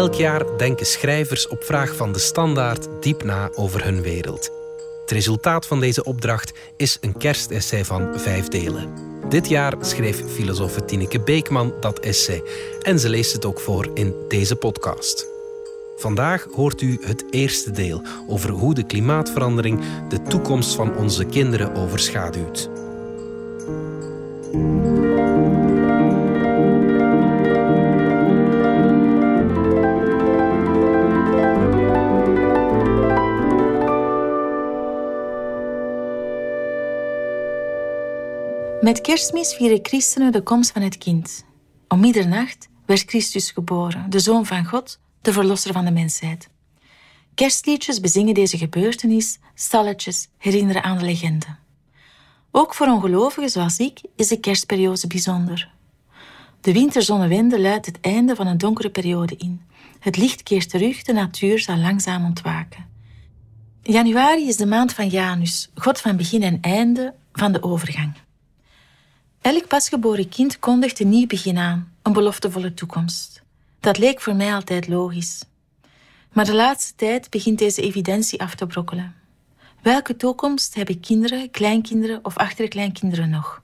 Elk jaar denken schrijvers op vraag van de standaard diep na over hun wereld. Het resultaat van deze opdracht is een kerstessay van vijf delen. Dit jaar schreef filosoof Tineke Beekman dat essay en ze leest het ook voor in deze podcast. Vandaag hoort u het eerste deel over hoe de klimaatverandering de toekomst van onze kinderen overschaduwt. Met kerstmis vieren christenen de komst van het kind. Om middernacht werd Christus geboren, de Zoon van God, de Verlosser van de mensheid. Kerstliedjes bezingen deze gebeurtenis, stalletjes herinneren aan de legende. Ook voor ongelovigen zoals ik is de kerstperiode bijzonder. De winterzonnewende luidt het einde van een donkere periode in. Het licht keert terug, de natuur zal langzaam ontwaken. Januari is de maand van Janus, God van begin en einde, van de overgang. Elk pasgeboren kind kondigt een nieuw begin aan, een beloftevolle toekomst. Dat leek voor mij altijd logisch. Maar de laatste tijd begint deze evidentie af te brokkelen. Welke toekomst hebben kinderen, kleinkinderen of achterkleinkinderen nog?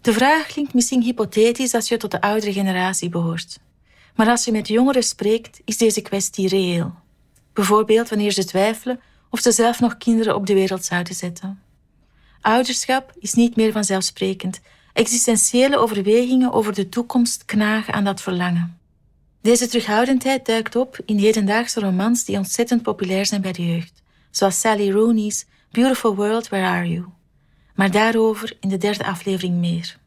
De vraag klinkt misschien hypothetisch als je tot de oudere generatie behoort. Maar als je met jongeren spreekt, is deze kwestie reëel. Bijvoorbeeld wanneer ze twijfelen of ze zelf nog kinderen op de wereld zouden zetten. Ouderschap is niet meer vanzelfsprekend. Existentiële overwegingen over de toekomst knagen aan dat verlangen. Deze terughoudendheid duikt op in hedendaagse romans die ontzettend populair zijn bij de jeugd, zoals Sally Rooney's Beautiful World, Where Are You? Maar daarover in de derde aflevering meer.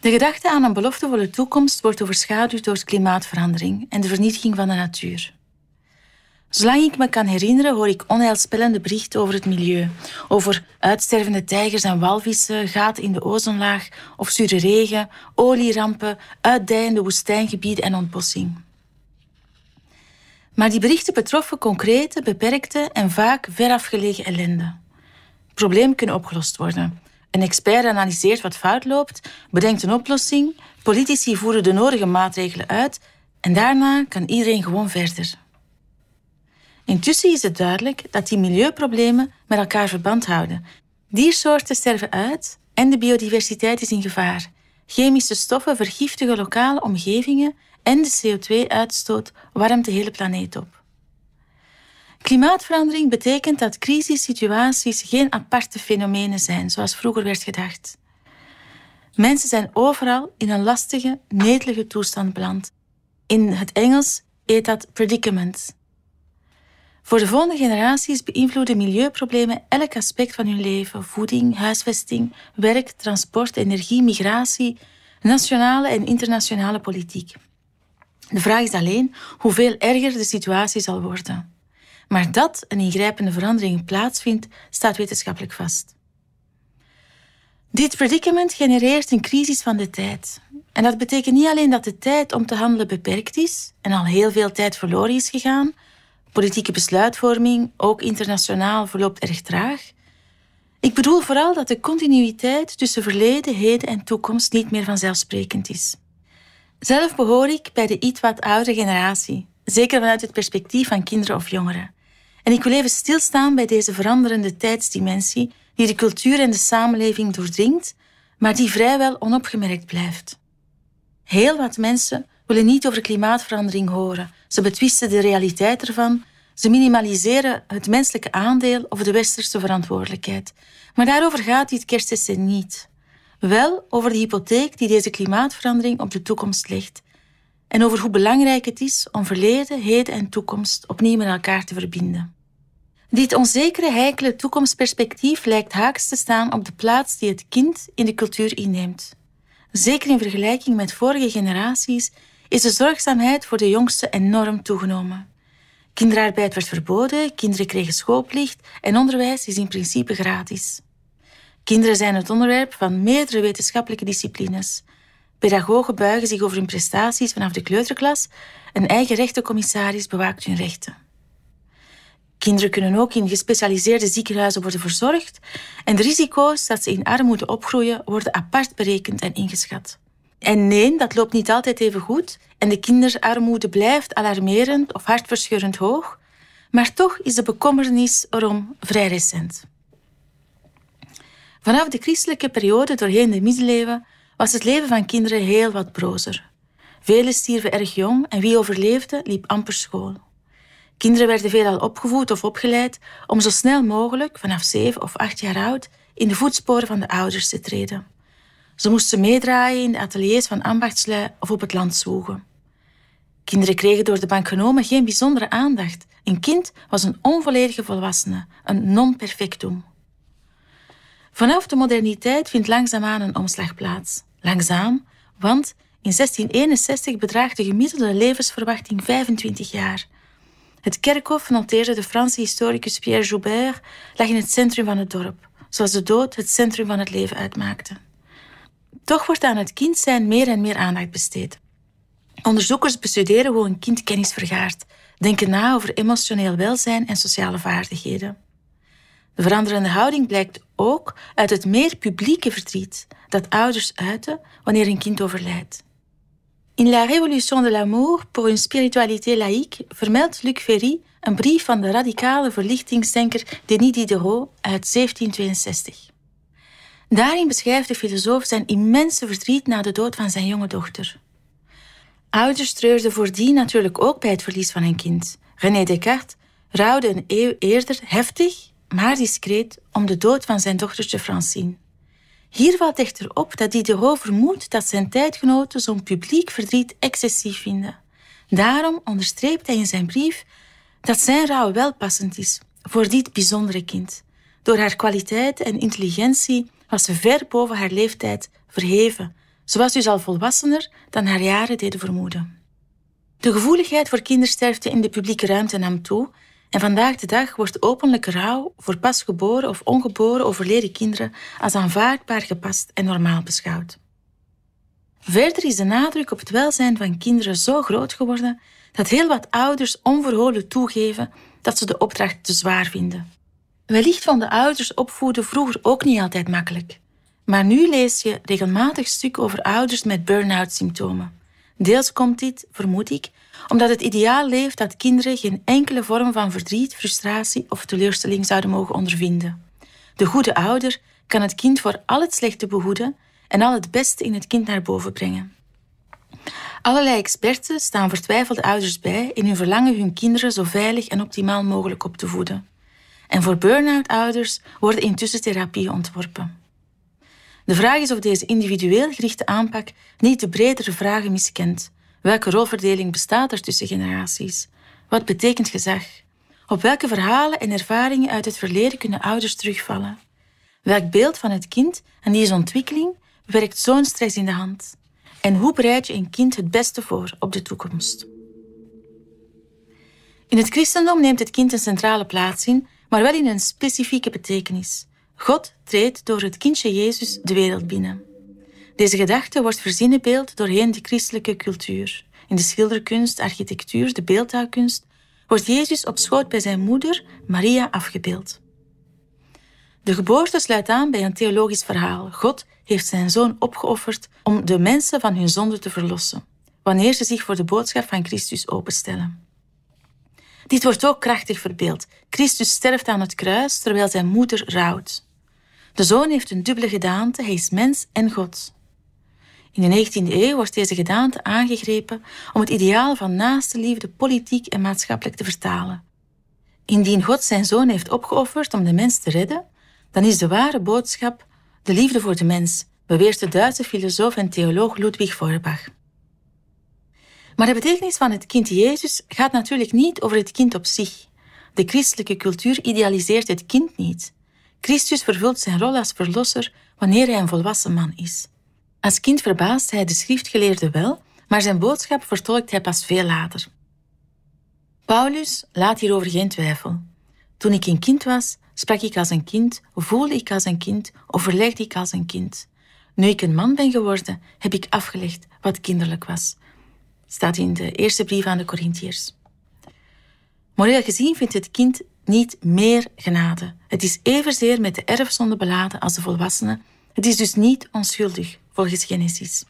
De gedachte aan een beloftevolle toekomst wordt overschaduwd door klimaatverandering en de vernietiging van de natuur. Zolang ik me kan herinneren, hoor ik onheilspellende berichten over het milieu. Over uitstervende tijgers en walvissen, gaten in de ozonlaag of zure regen, olierampen, uitdijende woestijngebieden en ontbossing. Maar die berichten betroffen concrete, beperkte en vaak verafgelegen ellende. Het probleem kunnen opgelost worden. Een expert analyseert wat fout loopt, bedenkt een oplossing, politici voeren de nodige maatregelen uit en daarna kan iedereen gewoon verder. Intussen is het duidelijk dat die milieuproblemen met elkaar verband houden. Diersoorten sterven uit en de biodiversiteit is in gevaar. Chemische stoffen vergiftigen lokale omgevingen en de CO2-uitstoot warmt de hele planeet op. Klimaatverandering betekent dat crisissituaties geen aparte fenomenen zijn, zoals vroeger werd gedacht. Mensen zijn overal in een lastige, netelige toestand beland. In het Engels heet dat predicament. Voor de volgende generaties beïnvloeden milieuproblemen elk aspect van hun leven: voeding, huisvesting, werk, transport, energie, migratie, nationale en internationale politiek. De vraag is alleen hoeveel erger de situatie zal worden. Maar dat een ingrijpende verandering plaatsvindt, staat wetenschappelijk vast. Dit predicament genereert een crisis van de tijd. En dat betekent niet alleen dat de tijd om te handelen beperkt is en al heel veel tijd verloren is gegaan, Politieke besluitvorming, ook internationaal, verloopt erg traag. Ik bedoel vooral dat de continuïteit tussen verleden, heden en toekomst niet meer vanzelfsprekend is. Zelf behoor ik bij de iets wat oudere generatie, zeker vanuit het perspectief van kinderen of jongeren. En ik wil even stilstaan bij deze veranderende tijdsdimensie die de cultuur en de samenleving doordringt, maar die vrijwel onopgemerkt blijft. Heel wat mensen willen niet over klimaatverandering horen. Ze betwisten de realiteit ervan. Ze minimaliseren het menselijke aandeel of de westerse verantwoordelijkheid. Maar daarover gaat dit kerstessay niet. Wel over de hypotheek die deze klimaatverandering op de toekomst legt. En over hoe belangrijk het is om verleden, heden en toekomst opnieuw met elkaar te verbinden. Dit onzekere, heikele toekomstperspectief lijkt haaks te staan op de plaats die het kind in de cultuur inneemt. Zeker in vergelijking met vorige generaties is de zorgzaamheid voor de jongsten enorm toegenomen. Kinderarbeid werd verboden, kinderen kregen schoolplicht en onderwijs is in principe gratis. Kinderen zijn het onderwerp van meerdere wetenschappelijke disciplines. Pedagogen buigen zich over hun prestaties vanaf de kleuterklas, een eigen rechtencommissaris bewaakt hun rechten. Kinderen kunnen ook in gespecialiseerde ziekenhuizen worden verzorgd en de risico's dat ze in armoede opgroeien worden apart berekend en ingeschat. En nee, dat loopt niet altijd even goed en de kinderarmoede blijft alarmerend of hartverscheurend hoog, maar toch is de bekommernis erom vrij recent. Vanaf de christelijke periode doorheen de middeleeuwen was het leven van kinderen heel wat brozer. Velen stierven erg jong en wie overleefde liep amper school. Kinderen werden veelal opgevoed of opgeleid om zo snel mogelijk, vanaf zeven of acht jaar oud, in de voetsporen van de ouders te treden. Ze moesten meedraaien in de ateliers van ambachtslui of op het land zwoegen. Kinderen kregen door de bank genomen geen bijzondere aandacht. Een kind was een onvolledige volwassene, een non-perfectum. Vanaf de moderniteit vindt langzaamaan een omslag plaats. Langzaam, want in 1661 bedraagt de gemiddelde levensverwachting 25 jaar. Het kerkhof, noteerde de Franse historicus Pierre Joubert, lag in het centrum van het dorp, zoals de dood het centrum van het leven uitmaakte. Toch wordt aan het kind zijn meer en meer aandacht besteed. Onderzoekers bestuderen hoe een kind kennis vergaart, denken na over emotioneel welzijn en sociale vaardigheden. De veranderende houding blijkt ook uit het meer publieke verdriet dat ouders uiten wanneer een kind overlijdt. In La Révolution de l'amour pour une spiritualité laïque vermeldt Luc Ferry een brief van de radicale verlichtingsdenker Denis Diderot uit 1762. Daarin beschrijft de filosoof zijn immense verdriet na de dood van zijn jonge dochter. Ouders treurden voordien natuurlijk ook bij het verlies van een kind. René Descartes rouwde een eeuw eerder heftig, maar discreet om de dood van zijn dochtertje Francine. Hier valt echter op dat Diderot vermoedt dat zijn tijdgenoten zo'n publiek verdriet excessief vinden. Daarom onderstreept hij in zijn brief dat zijn rouw wel passend is voor dit bijzondere kind. Door haar kwaliteit en intelligentie was ze ver boven haar leeftijd verheven. Ze was dus al volwassener dan haar jaren deden vermoeden. De gevoeligheid voor kindersterfte in de publieke ruimte nam toe en vandaag de dag wordt openlijke rouw voor pasgeboren of ongeboren overleden kinderen als aanvaardbaar gepast en normaal beschouwd. Verder is de nadruk op het welzijn van kinderen zo groot geworden dat heel wat ouders onverholen toegeven dat ze de opdracht te zwaar vinden. Wellicht vonden ouders opvoeden vroeger ook niet altijd makkelijk. Maar nu lees je regelmatig stukken over ouders met burn-out symptomen. Deels komt dit, vermoed ik, omdat het ideaal leeft dat kinderen geen enkele vorm van verdriet, frustratie of teleurstelling zouden mogen ondervinden. De goede ouder kan het kind voor al het slechte behoeden en al het beste in het kind naar boven brengen. Allerlei experten staan vertwijfelde ouders bij in hun verlangen hun kinderen zo veilig en optimaal mogelijk op te voeden. En voor burn-out ouders worden intussen therapieën ontworpen. De vraag is of deze individueel gerichte aanpak niet de bredere vragen miskent. Welke rolverdeling bestaat er tussen generaties? Wat betekent gezag? Op welke verhalen en ervaringen uit het verleden kunnen ouders terugvallen? Welk beeld van het kind en die ontwikkeling werkt zo'n stress in de hand? En hoe bereid je een kind het beste voor op de toekomst? In het christendom neemt het kind een centrale plaats in, maar wel in een specifieke betekenis. God treedt door het kindje Jezus de wereld binnen. Deze gedachte wordt verzinnenbeeld doorheen de christelijke cultuur. In de schilderkunst, architectuur, de beeldhouwkunst wordt Jezus op schoot bij zijn moeder, Maria, afgebeeld. De geboorte sluit aan bij een theologisch verhaal. God heeft zijn zoon opgeofferd om de mensen van hun zonde te verlossen, wanneer ze zich voor de boodschap van Christus openstellen. Dit wordt ook krachtig verbeeld. Christus sterft aan het kruis terwijl zijn moeder rouwt. De zoon heeft een dubbele gedaante, hij is mens en God. In de 19e eeuw wordt deze gedaante aangegrepen om het ideaal van naaste liefde politiek en maatschappelijk te vertalen. Indien God zijn zoon heeft opgeofferd om de mens te redden, dan is de ware boodschap de liefde voor de mens, beweert de Duitse filosoof en theoloog Ludwig Feuerbach. Maar de betekenis van het kind Jezus gaat natuurlijk niet over het kind op zich. De christelijke cultuur idealiseert het kind niet. Christus vervult zijn rol als verlosser wanneer hij een volwassen man is. Als kind verbaast hij de schriftgeleerde wel, maar zijn boodschap vertolkt hij pas veel later. Paulus laat hierover geen twijfel. Toen ik een kind was, sprak ik als een kind, voelde ik als een kind, overlegde ik als een kind. Nu ik een man ben geworden, heb ik afgelegd wat kinderlijk was. Staat in de eerste brief aan de Corinthiërs. Moreel gezien vindt het kind niet meer genade. Het is evenzeer met de erfzonde beladen als de volwassene. Het is dus niet onschuldig, volgens Genesis.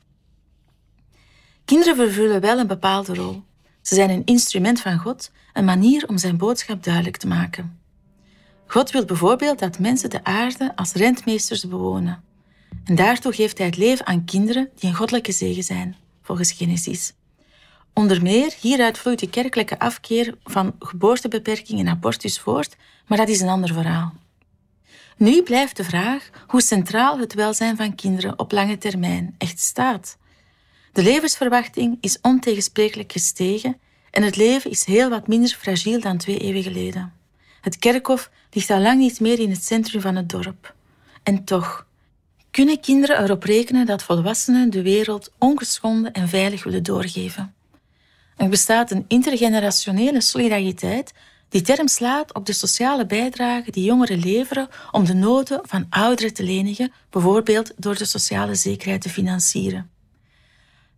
Kinderen vervullen wel een bepaalde rol. Ze zijn een instrument van God, een manier om zijn boodschap duidelijk te maken. God wil bijvoorbeeld dat mensen de aarde als rentmeesters bewonen. En daartoe geeft hij het leven aan kinderen die een goddelijke zegen zijn, volgens Genesis. Onder meer hieruit vloeit de kerkelijke afkeer van geboortebeperking en abortus voort, maar dat is een ander verhaal. Nu blijft de vraag hoe centraal het welzijn van kinderen op lange termijn echt staat. De levensverwachting is ontegensprekelijk gestegen en het leven is heel wat minder fragiel dan twee eeuwen geleden. Het kerkhof ligt al lang niet meer in het centrum van het dorp. En toch, kunnen kinderen erop rekenen dat volwassenen de wereld ongeschonden en veilig willen doorgeven? Er bestaat een intergenerationele solidariteit die term slaat op de sociale bijdrage die jongeren leveren om de noden van ouderen te lenigen, bijvoorbeeld door de sociale zekerheid te financieren.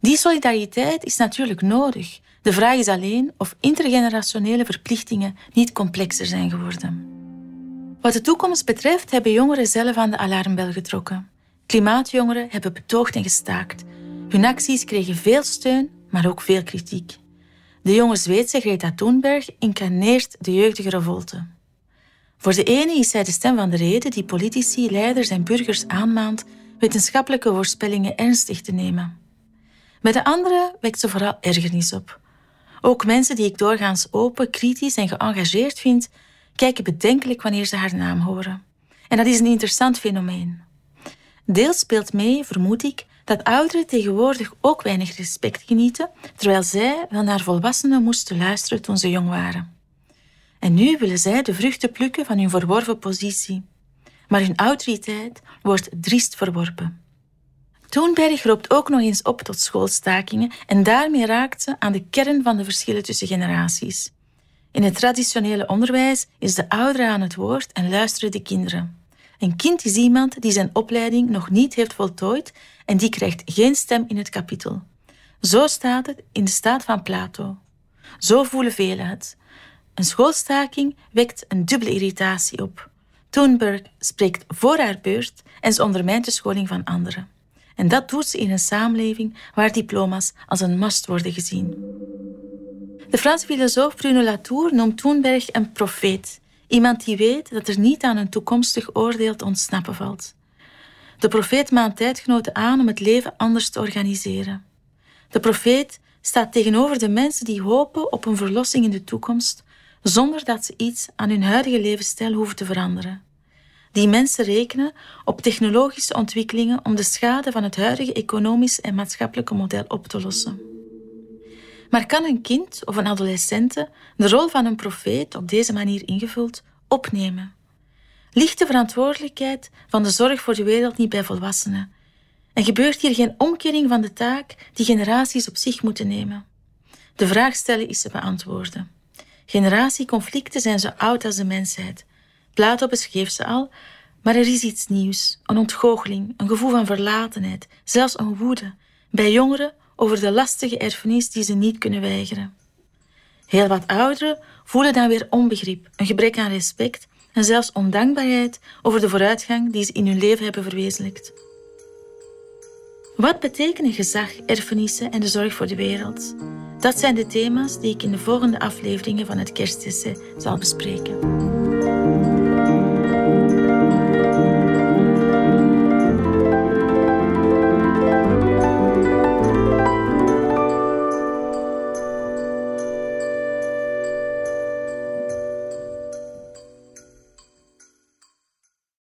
Die solidariteit is natuurlijk nodig. De vraag is alleen of intergenerationele verplichtingen niet complexer zijn geworden. Wat de toekomst betreft hebben jongeren zelf aan de alarmbel getrokken. Klimaatjongeren hebben betoogd en gestaakt. Hun acties kregen veel steun, maar ook veel kritiek. De jonge Zweedse Greta Thunberg incarneert de jeugdige revolte. Voor de ene is zij de stem van de reden die politici, leiders en burgers aanmaant wetenschappelijke voorspellingen ernstig te nemen. Bij de andere wekt ze vooral ergernis op. Ook mensen die ik doorgaans open, kritisch en geëngageerd vind, kijken bedenkelijk wanneer ze haar naam horen. En dat is een interessant fenomeen. Deels speelt mee, vermoed ik, dat ouderen tegenwoordig ook weinig respect genieten, terwijl zij van naar volwassenen moesten luisteren toen ze jong waren. En nu willen zij de vruchten plukken van hun verworven positie. Maar hun autoriteit wordt driest verworpen. Thunberg roept ook nog eens op tot schoolstakingen en daarmee raakt ze aan de kern van de verschillen tussen generaties. In het traditionele onderwijs is de oudere aan het woord en luisteren de kinderen. Een kind is iemand die zijn opleiding nog niet heeft voltooid en die krijgt geen stem in het kapitel. Zo staat het in de staat van Plato. Zo voelen velen het. Een schoolstaking wekt een dubbele irritatie op. Thunberg spreekt voor haar beurt en ze ondermijnt de scholing van anderen. En dat doet ze in een samenleving waar diploma's als een must worden gezien. De Franse filosoof Bruno Latour noemt Thunberg een profeet. Iemand die weet dat er niet aan een toekomstig oordeel te ontsnappen valt. De profeet maant tijdgenoten aan om het leven anders te organiseren. De profeet staat tegenover de mensen die hopen op een verlossing in de toekomst, zonder dat ze iets aan hun huidige levensstijl hoeven te veranderen. Die mensen rekenen op technologische ontwikkelingen om de schade van het huidige economisch en maatschappelijke model op te lossen. Maar kan een kind of een adolescente de rol van een profeet op deze manier ingevuld opnemen? Ligt de verantwoordelijkheid van de zorg voor de wereld niet bij volwassenen? En gebeurt hier geen omkering van de taak die generaties op zich moeten nemen? De vraag stellen is te beantwoorden. Generatieconflicten zijn zo oud als de mensheid. Plato beschreef ze al, maar er is iets nieuws, een ontgoocheling, een gevoel van verlatenheid, zelfs een woede, bij jongeren over de lastige erfenis die ze niet kunnen weigeren. Heel wat ouderen voelen dan weer onbegrip, een gebrek aan respect en zelfs ondankbaarheid over de vooruitgang die ze in hun leven hebben verwezenlijkt. Wat betekenen gezag, erfenissen en de zorg voor de wereld? Dat zijn de thema's die ik in de volgende afleveringen van het Kerstessay zal bespreken.